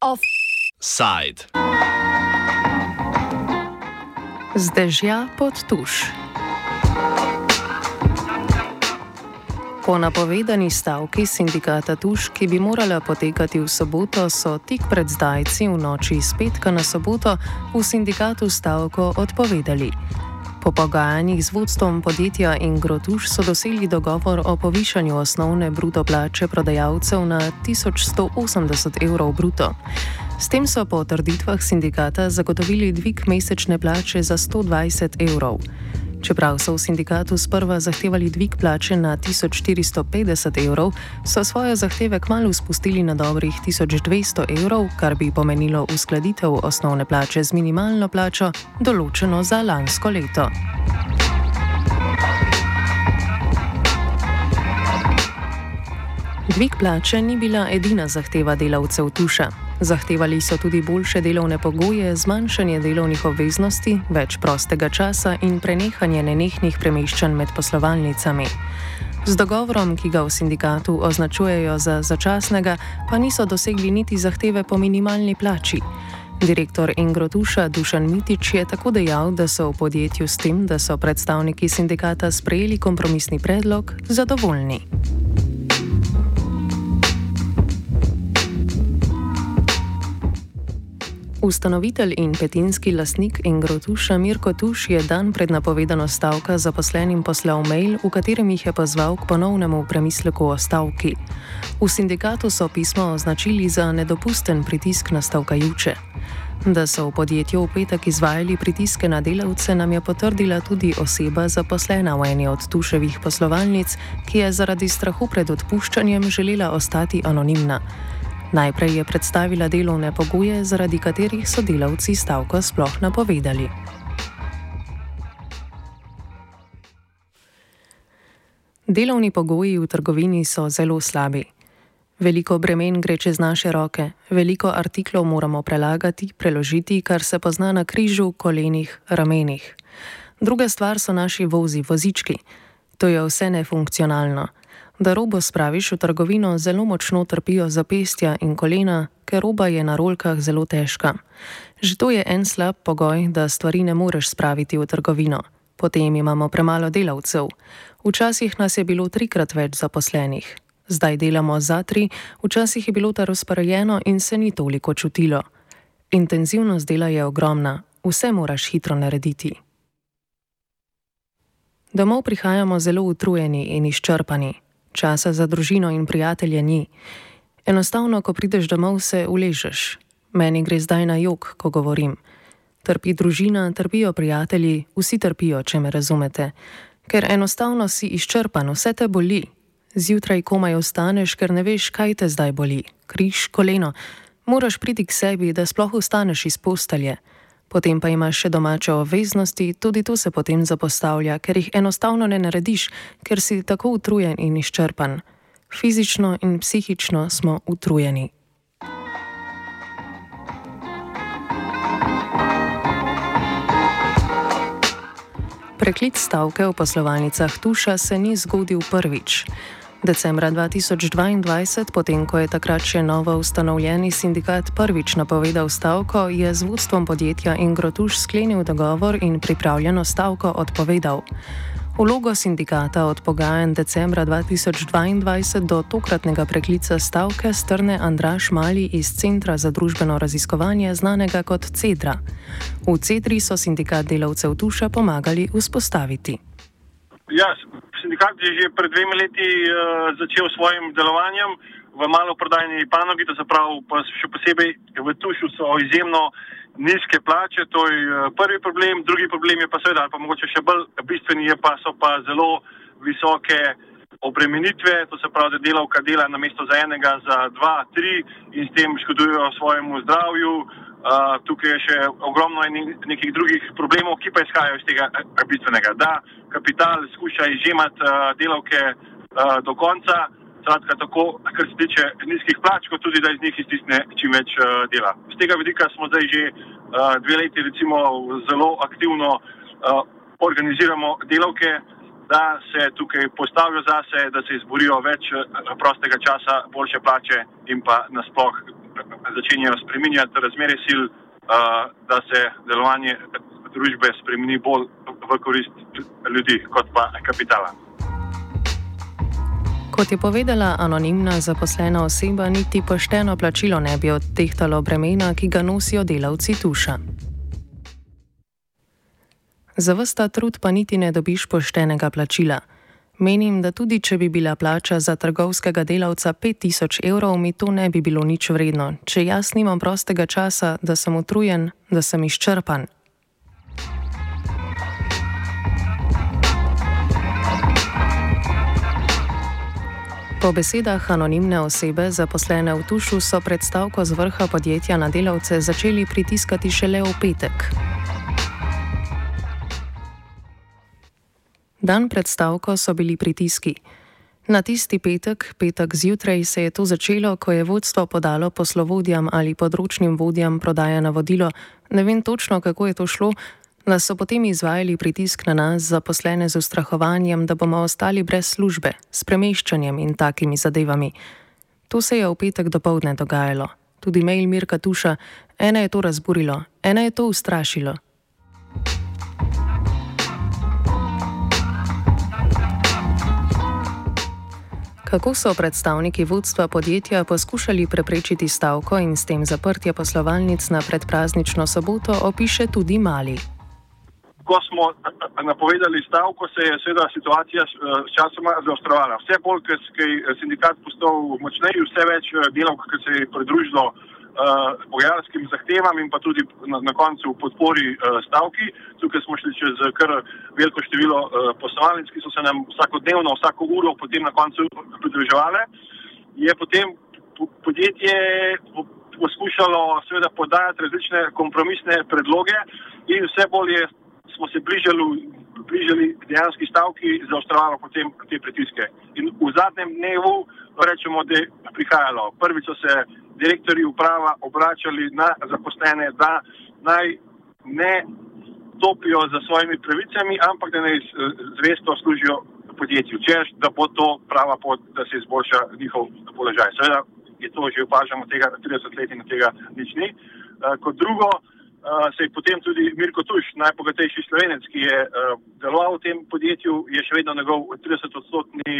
Offside. Zdežja pod tuš. Po napovedani stavki sindikata Tuš, ki bi morala potekati v soboto, so tik pred zdajci v noči iz petka na soboto v sindikatu stavko odpovedali. Po pogajanjih z vodstvom podjetja Ingrotuš so dosegli dogovor o povišanju osnovne bruto plače prodajalcev na 1180 evrov bruto. S tem so po trditvah sindikata zagotovili dvig mesečne plače za 120 evrov. Čeprav so v sindikatu sprva zahtevali dvig plače na 1450 evrov, so svoje zahteve kmalo spustili na dobrih 1200 evrov, kar bi pomenilo uskladitev osnovne plače z minimalno plačo, določeno za lansko leto. Dvig plače ni bila edina zahteva delavcev Tuša. Zahtevali so tudi boljše delovne pogoje, zmanjšanje delovnih obveznosti, več prostega časa in prenehanje nenehnih premeščanj med poslovalnicami. Z dogovorom, ki ga v sindikatu označujejo za začasnega, pa niso dosegli niti zahteve po minimalni plači. Direktor Ingrotuša Dušan Mitič je tako dejal, da so v podjetju s tem, da so predstavniki sindikata sprejeli kompromisni predlog, zadovoljni. Ustanovitelj in petinski lastnik Ingrotuša Mirko Tuš je dan pred napovedano stavko zaposlenim poslal mail, v katerem jih je pozval k ponovnemu premisleku o stavki. V sindikatu so pismo označili za nedopusten pritisk na stavkajuče. Da so v podjetju v petek izvajali pritiske na delavce, nam je potrdila tudi oseba zaposlena v eni od tuševih poslovalnic, ki je zaradi strahu pred odpuščanjem želela ostati anonimna. Najprej je predstavila delovne pogoje, zaradi katerih so delavci stavko sploh napovedali. Delovni pogoji v trgovini so zelo slabi. Veliko bremen gre čez naše roke, veliko artiklov moramo prelagati, preložiti, kar se pozna na križu, kolenih, ramenih. Druga stvar so naši vozi, vozički. To je vse nefunkcionalno da robo spraviš v trgovino, zelo močno trpijo zapestja in kolena, ker roba je na rolkah zelo težka. Že to je en slab pogoj, da stvari ne moreš spraviti v trgovino. Potem imamo premalo delavcev. Včasih nas je bilo trikrat več zaposlenih. Zdaj delamo za tri, včasih je bilo to razporejeno in se ni toliko čutilo. Intenzivnost dela je ogromna, vse moraš hitro narediti. Domov prihajamo zelo utrujeni in izčrpani. Časa za družino in prijatelje ni. Enostavno, ko prideš domov, se uležeš. Meni gre zdaj na jog, ko govorim. Trpi družina, trpijo prijatelji, vsi trpijo, če me razumete. Ker enostavno si izčrpan, vse te boli. Zjutraj komaj ostaneš, ker ne veš, kaj te zdaj boli. Križ, koleno. Moraš priti k sebi, da sploh ostaneš iz postelje. Potem pa imaš še domače obveznosti, tudi to se potem zapostavlja, ker jih enostavno ne narediš, ker si tako utrujen in izčrpan. Fizično in psihično smo utrujeni. Preklic stavke v poslovalnicah Tuša se ni zgodil prvič. Decembra 2022, potem ko je takrat še novo ustanovljeni sindikat prvič napovedal stavko, je z vodstvom podjetja Ingrotuš sklenil dogovor in pripravljeno stavko odpovedal. Vlogo sindikata od pogajanj decembra 2022 do tokratnega preklica stavke strne Andraš Mali iz Centra za družbeno raziskovanje, znanega kot CEDRA. V CEDRI so sindikat delavcev Tuša pomagali vzpostaviti. Ja, sindikat je že pred dvemi leti uh, začel s svojim delovanjem v maloprodajni panogi, to se pravi, pa še posebej v Tušu so izjemno nizke plače, to je uh, prvi problem. Drugi problem je pa seveda, ali pa mogoče še bolj bistveni, je pa so pa zelo visoke obremenitve, to se pravi, da delavka dela na mesto za enega, za dva, tri in s tem škodujejo svojemu zdravju. Uh, tukaj je še ogromno nekih drugih problemov, ki pa izhajajo iz tega bistvenega. Da, kapital skuša izžemati uh, delavke uh, do konca, skratka tako, kar se tiče nizkih plač, kot tudi da iz njih iztisne čim več uh, dela. Z tega vidika smo zdaj že uh, dve leti recimo zelo aktivno uh, organiziramo delavke, da se tukaj postavijo zase, da se izborijo več eh, prostega časa, boljše plače in pa nasploh začenjajo spreminjati razmere sil, da se delovanje družbe spremeni bolj v korist ljudi kot pa kapitala. Kot je povedala anonimna zaposlena oseba, niti pošteno plačilo ne bi odtehtalo bremena, ki ga nosijo delavci tuša. Za vsta trud pa niti ne dobiš poštenega plačila. Menim, da tudi če bi bila plača za trgovskega delavca 5000 evrov, mi to ne bi bilo nič vredno, če jaz nimam prostega časa, da sem utrujen, da sem izčrpan. Po besedah anonimne osebe, zaposlene v Tušu, so predstavko z vrha podjetja na delavce začeli pritiskati šele v petek. Dan predstavko so bili pritiski. Na tisti petek, petek zjutraj, se je to začelo, ko je vodstvo podalo poslovodjam ali področnim vodjam prodaja navodilo. Ne vem točno, kako je to šlo, da so potem izvajali pritisk na nas, zaposlene z ustrahovanjem, da bomo ostali brez službe, s premeščanjem in takimi zadevami. To se je v petek dopoledne dogajalo. Tudi mail Mirka Tuša, ena je to razburilo, ena je to ustrašilo. Kako so predstavniki vodstva podjetja poskušali preprečiti stavko in s tem zaprtje poslovalnic na predpraznično soboto, opiše tudi Mali ko smo napovedali stavko, se je seveda situacija s časoma zaostrovala. Vse bolj, ker je sindikat postal močnejši, vse več eh, delavk, ki se je pridružilo uh, pogajalskim zahtevam in pa tudi na, na koncu podpori uh, stavki. Tukaj smo šli čez kar veliko število uh, poslovalnic, ki so se nam vsakodnevno, vsako uro potem na koncu pridruževale. Je potem podjetje poskušalo seveda podajati različne kompromisne predloge in vse bolj je smo se bližali, bližali dejanski stavki, zaostrovalo potem te pritiske. In v zadnjem dnevu rečemo, da je prihajalo. Prvič so se direktori uprava obračali na zaposlene, da naj ne topijo za svojimi pravicami, ampak da naj zvesto služijo podjetju. Češ, da bo to prava pot, da se izboljša njihov položaj. Seveda je to že opažamo tega 30 let in tega nič ni. Uh, kot drugo, uh, se je potem tudi Mirko Tuš, najbogatejši slovenec, ki je uh, deloval v tem podjetju, je še vedno njegov 30-odstotni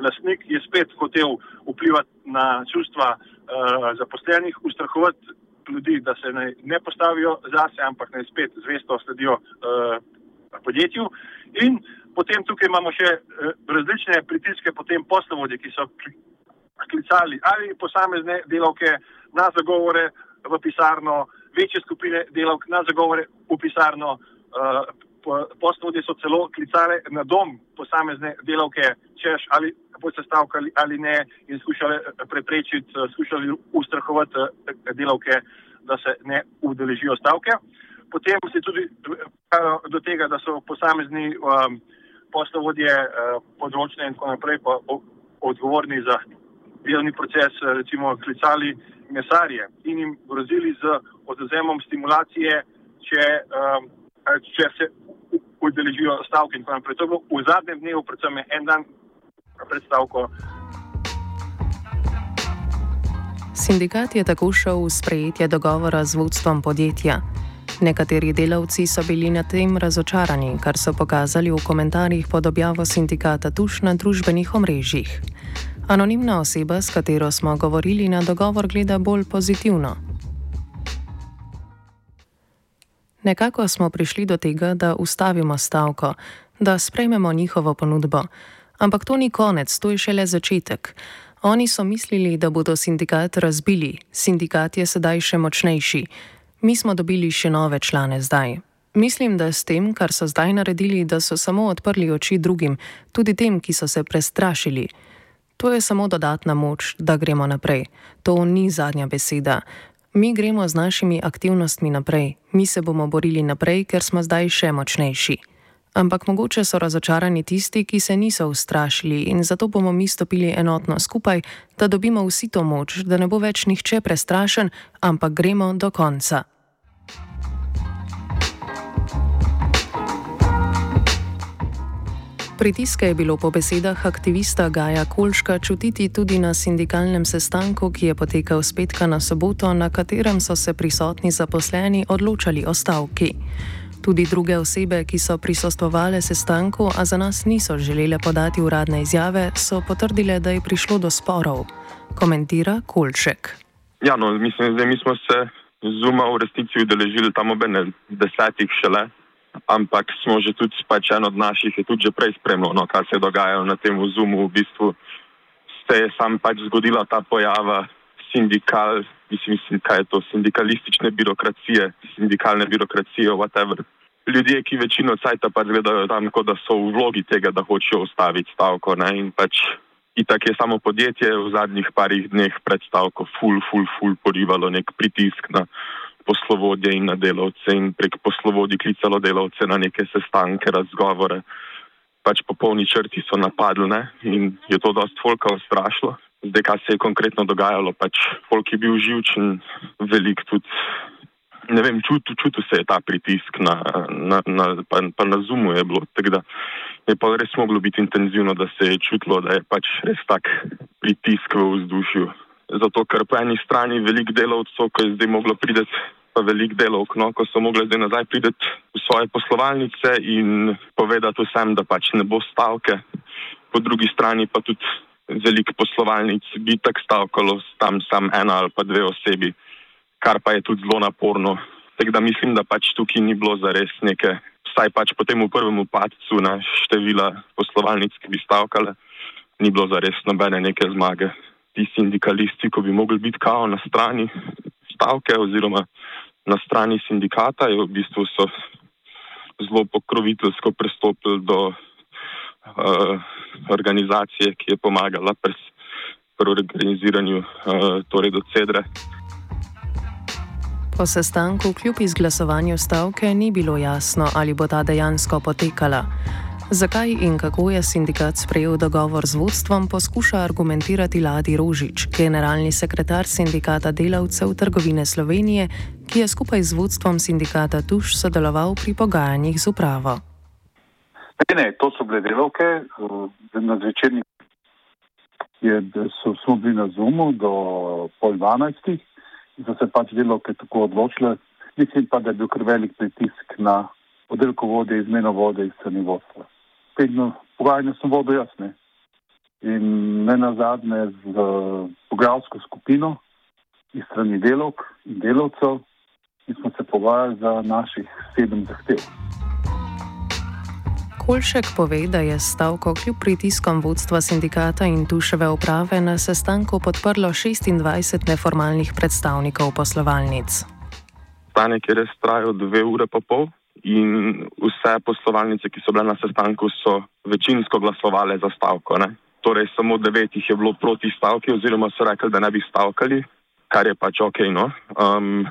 lastnik, je spet hotel vplivati na čustva uh, zaposlenih, ustrahovati ljudi, da se ne, ne postavijo zase, ampak naj spet zvesto sledijo uh, podjetju. In potem tukaj imamo še uh, različne pritiske, potem poslovodje, ki so klicali ali posamezne delavke na zagovore v pisarno, večje skupine delavk na zagovore v pisarno. Uh, Poslovni so celo klicali na dom posamezne delavke, češ ali bo se stavkali ali ne, in skušali eh, preprečiti, eh, skušali ustrahovati delavke, da se ne udeležijo stavke. Potem se tudi do tega, da so posamezni um, poslovodje uh, področne in tako naprej odgovorni za delovni proces, recimo klicali mesarje in jim grozili z oduzemom stimulacije, če, um, če se udeležijo stavke. To je bilo v zadnjem dnevu, predvsem en dan pred stavko. Sindikat je tako šel v sprejetje dogovora z vodstvom podjetja. Nekateri delavci so bili na tem razočarani, kar so pokazali v komentarjih pod objavo sindikata Tuš na družbenih omrežjih. Anonimna oseba, s katero smo govorili na dogovor, gleda bolj pozitivno. Nekako smo prišli do tega, da ustavimo stavko, da sprejmemo njihovo ponudbo. Ampak to ni konec, to je šele začetek. Oni so mislili, da bodo sindikat razbili, sindikat je sedaj še močnejši. Mi smo dobili še nove člane zdaj. Mislim, da s tem, kar so zdaj naredili, da so samo odprli oči drugim, tudi tem, ki so se prestrašili. To je samo dodatna moč, da gremo naprej. To ni zadnja beseda. Mi gremo z našimi aktivnostmi naprej, mi se bomo borili naprej, ker smo zdaj še močnejši. Ampak mogoče so razočarani tisti, ki se niso ustrašili in zato bomo mi stopili enotno skupaj, da dobimo vsi to moč, da ne bo več nihče prestrašen, ampak gremo do konca. Pritiske je bilo po besedah aktivista Gaja Kolška čutiti tudi na sindikalnem sestanku, ki je potekal z petka na soboto, na katerem so se prisotni zaposleni odločali o stavki. Tudi druge osebe, ki so prisostovale sestanku, a za nas niso želele podati uradne izjave, so potrdile, da je prišlo do sporov. Komentira Kolšek. Ja, no, mislim, da mi smo se zuma v resnici udeležili tam obene desetih šele ampak smo že tudi pač en od naših, je tudi že prej spremljal, no, kaj se je dogajalo na tem zumu. V bistvu se je sam pač zgodila ta pojava sindikal, mislim, mislim, kaj je to, sindikalistične birokracije, sindikalne birokracije, whatever. Ljudje, ki večino cajta pač gledajo tam, kot da so v vlogi tega, da hočejo ustaviti stavko. Ne? In pač itak je samo podjetje v zadnjih parih dneh pred stavko ful, ful, ful porivalo nek pritisk na poslovodje in na delavce in prek poslovodij klicalo delavce na neke sestanke, razgovore. Pač po polni črti so napadli ne? in je to dost folka ustrašilo. Zdaj, kaj se je konkretno dogajalo, pač folk je bil živčen, velik tudi. Ne vem, čutil čutu se je ta pritisk na, na, na, pa, pa na zumu je bilo, tako da je pa res moglo biti intenzivno, da se je čutilo, da je pač res tak pritisk v vzdušju zato ker po eni strani velik delovcev, ko je zdaj moglo priti, pa velik delovk, no, ko so mogli zdaj nazaj priti v svoje poslovalnice in povedati vsem, da pač ne bo stavke, po drugi strani pa tudi velik poslovalnic bi tak stavkalo tam sam ena ali pa dve osebi, kar pa je tudi zelo naporno. Tako da mislim, da pač tukaj ni bilo zares neke, vsaj pač po tem prvem upadcu na števila poslovalnic, ki bi stavkale, ni bilo zares nobene neke zmage ti sindikalisti, ko bi mogli biti kao na strani stavke oziroma na strani sindikata, je v bistvu so zelo pokroviteljsko pristopili do uh, organizacije, ki je pomagala pri pr organiziranju, uh, torej do cedre. Po sestanku kljub izglasovanju stavke ni bilo jasno, ali bo ta dejansko potekala. Zakaj in kako je sindikat sprejel dogovor z vodstvom, poskuša argumentirati Ladi Rožič, generalni sekretar sindikata delavcev trgovine Slovenije, ki je skupaj z vodstvom sindikata Tuš sodeloval pri pogajanjih z upravo. Ne, ne, to so bile delavke, na zvečerni je, so, smo bili na Zumu do pol dvanajstih in so se pač delavke tako odločile. Mislim pa, da je bil kar velik pritisk na oddelko vode, izmeno vode iz strani vodstva vedno pogajanja sem vodil jaz. Ne. In ne na zadnje z uh, pogajalsko skupino iz strani delovk in delovcev in smo se pogajali za naših sedem zahtev. Kolšek pove, da je stavko kljub pritiskom vodstva sindikata in tuševe uprave na sestanku podprlo 26 neformalnih predstavnikov poslovalnic. Stanek je res trajal dve ure pa pol in vse poslovalnice, ki so bile na sestanku, so večinsko glasovale za stavko. Ne? Torej, samo devet jih je bilo proti stavki, oziroma so rekli, da ne bi stavkali, kar je pač ok. No? Um,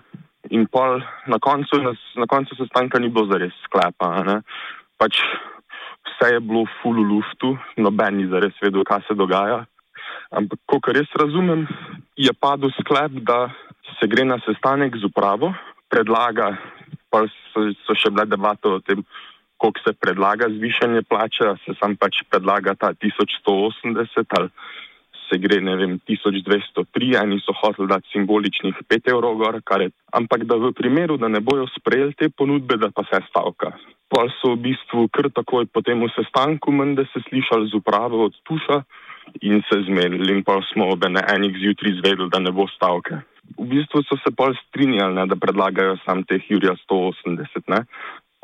in pol na koncu, na, na koncu sestanka ni bilo zares sklepa. Pač vse je bilo full v luftu, noben ni zares vedel, kaj se dogaja. Ampak, kar jaz razumem, je padel sklep, da se gre na sestanek z upravo, predlaga pa so, so še bile debate o tem, koliko se predlaga zvišanje plače, se sam pač predlaga ta 1180 ali se gre, ne vem, 1203, eni so hoteli dati simboličnih 5 evrov gor, kar je, ampak da v primeru, da ne bojo sprejeli te ponudbe, da pa se stavka. Pa so v bistvu kar takoj po tem sestanku, menj da se slišali z upravo od tuša in se zmerili in pa smo ob enih zjutraj izvedeli, da ne bo stavke v bistvu so se bolj strinjali, ne, da predlagajo sam teh Jurija 180. Ne.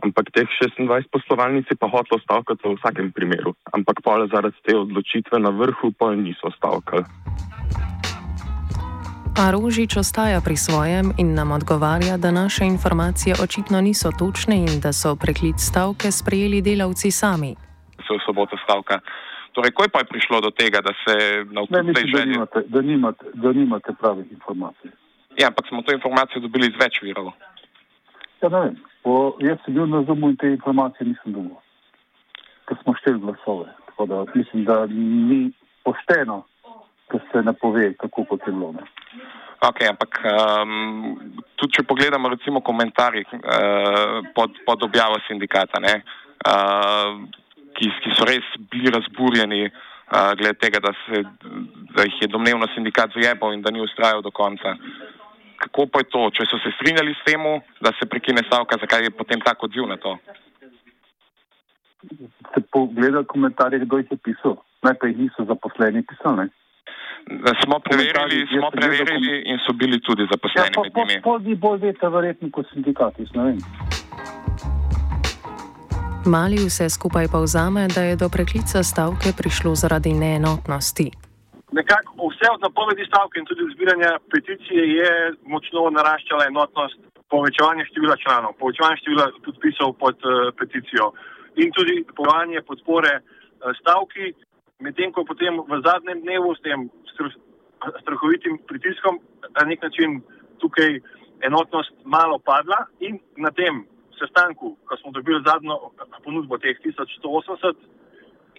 Ampak teh 26 poslovalnic je pa hotlo stavkati v vsakem primeru. Ampak pole zaradi te odločitve na vrhu pa niso stavkali. A Rožič ostaja pri svojem in nam odgovarja, da naše informacije očitno niso točne in da so preklic stavke sprejeli delavci sami. Se v soboto stavka. Torej, ko je pa prišlo do tega, da se na vse te želje? Da nimate, da nimate pravih informacij. Ja, ampak smo to informacijo dobili iz več virov. Ja, ne vem. Po, jaz sem bil na zumu in te informacije nisem dobil. Ker smo šteli glasove. Tako da mislim, da ni pošteno, da se ne pove, kako kot je bilo. Ok, ampak um, tudi če pogledamo recimo komentarje uh, pod, pod objavo sindikata, ne, uh, ki, ki so res bili razburjeni uh, glede tega, da, se, da jih je domnevno sindikat zajebal in da ni ustrajal do konca. Kako pa je to, če so se strinjali s tem, da se prekine stavka, zakaj je potem tako odziv na to? Ste pogledali komentarje, kdo jih je pisal? Najprej niso zaposleni pisali. Smo preverili, smo preverili in so bili tudi zaposleni ja, njimi. Po, po, po, bolj veste, verjetno kot sindikati, ne vem. Mali vse skupaj pa vzame, da je do preklica stavke prišlo zaradi neenotnosti. Nekako vse od napovedi stavke in tudi zbiranja peticije je močno naraščala enotnost povečevanja števila članov, povečevanja števila podpisov pod uh, peticijo in tudi povanje podpore uh, stavki, medtem ko potem v zadnjem dnevu s tem strahovitim pritiskom na nek način tukaj enotnost malo padla in na tem sestanku, ko smo dobili zadnjo ponudbo teh 1180,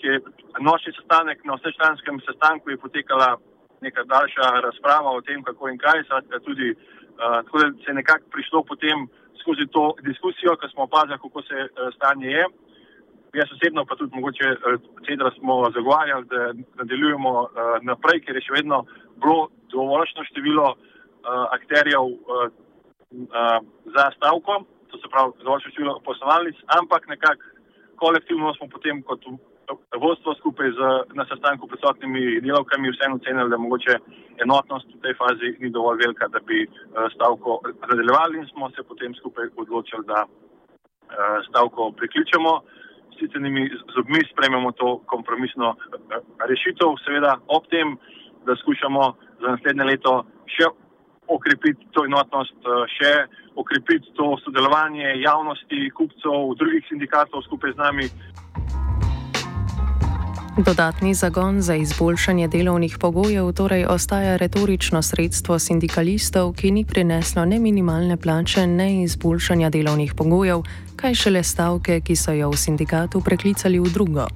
ki je nočni sestanek na vsečlanskem sestanku, je potekala neka daljša razprava o tem, kako in kaj, tudi uh, tako da se je nekako prišlo potem skozi to diskusijo, ko smo opazili, kako se uh, stanje je. Jaz osebno pa tudi mogoče cedra smo zagovarjali, da nadaljujemo uh, naprej, ker je še vedno bilo dovoljšno število uh, akterjev uh, uh, za stavko, to se pravi dovoljšno število poslovalnic, ampak nekako kolektivno smo potem kot vodstvo skupaj z, na sestanku prisotnimi delavkami vseeno ocenili, da mogoče enotnost v tej fazi ni dovolj velika, da bi uh, stavko nadaljevali in smo se potem skupaj odločili, da uh, stavko priključimo sticenimi zobmi sprememo to kompromisno eh, rešitev, seveda ob tem, da skušamo za naslednje leto še okrepiti to enotnost, eh, še okrepiti to sodelovanje javnosti, kupcev, drugih sindikatov skupaj z nami. Dodatni zagon za izboljšanje delovnih pogojev torej ostaja retorično sredstvo sindikalistov, ki ni prineslo ne minimalne plače, ne izboljšanja delovnih pogojev, kaj šele stavke, ki so jo v sindikatu preklicali v drugo.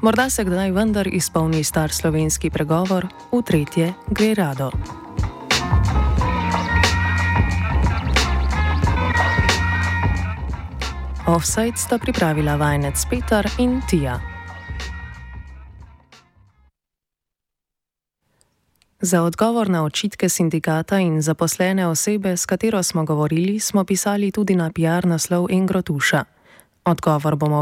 Morda se kdaj vendar izpolni star slovenski pregovor, v tretje gre rado. Offside sta pripravila vajenec Petar in Tija. Za odgovor na očitke sindikata in zaposlene osebe, s katero smo govorili, smo pisali tudi na PR naslov Engrotuša. Odgovor bomo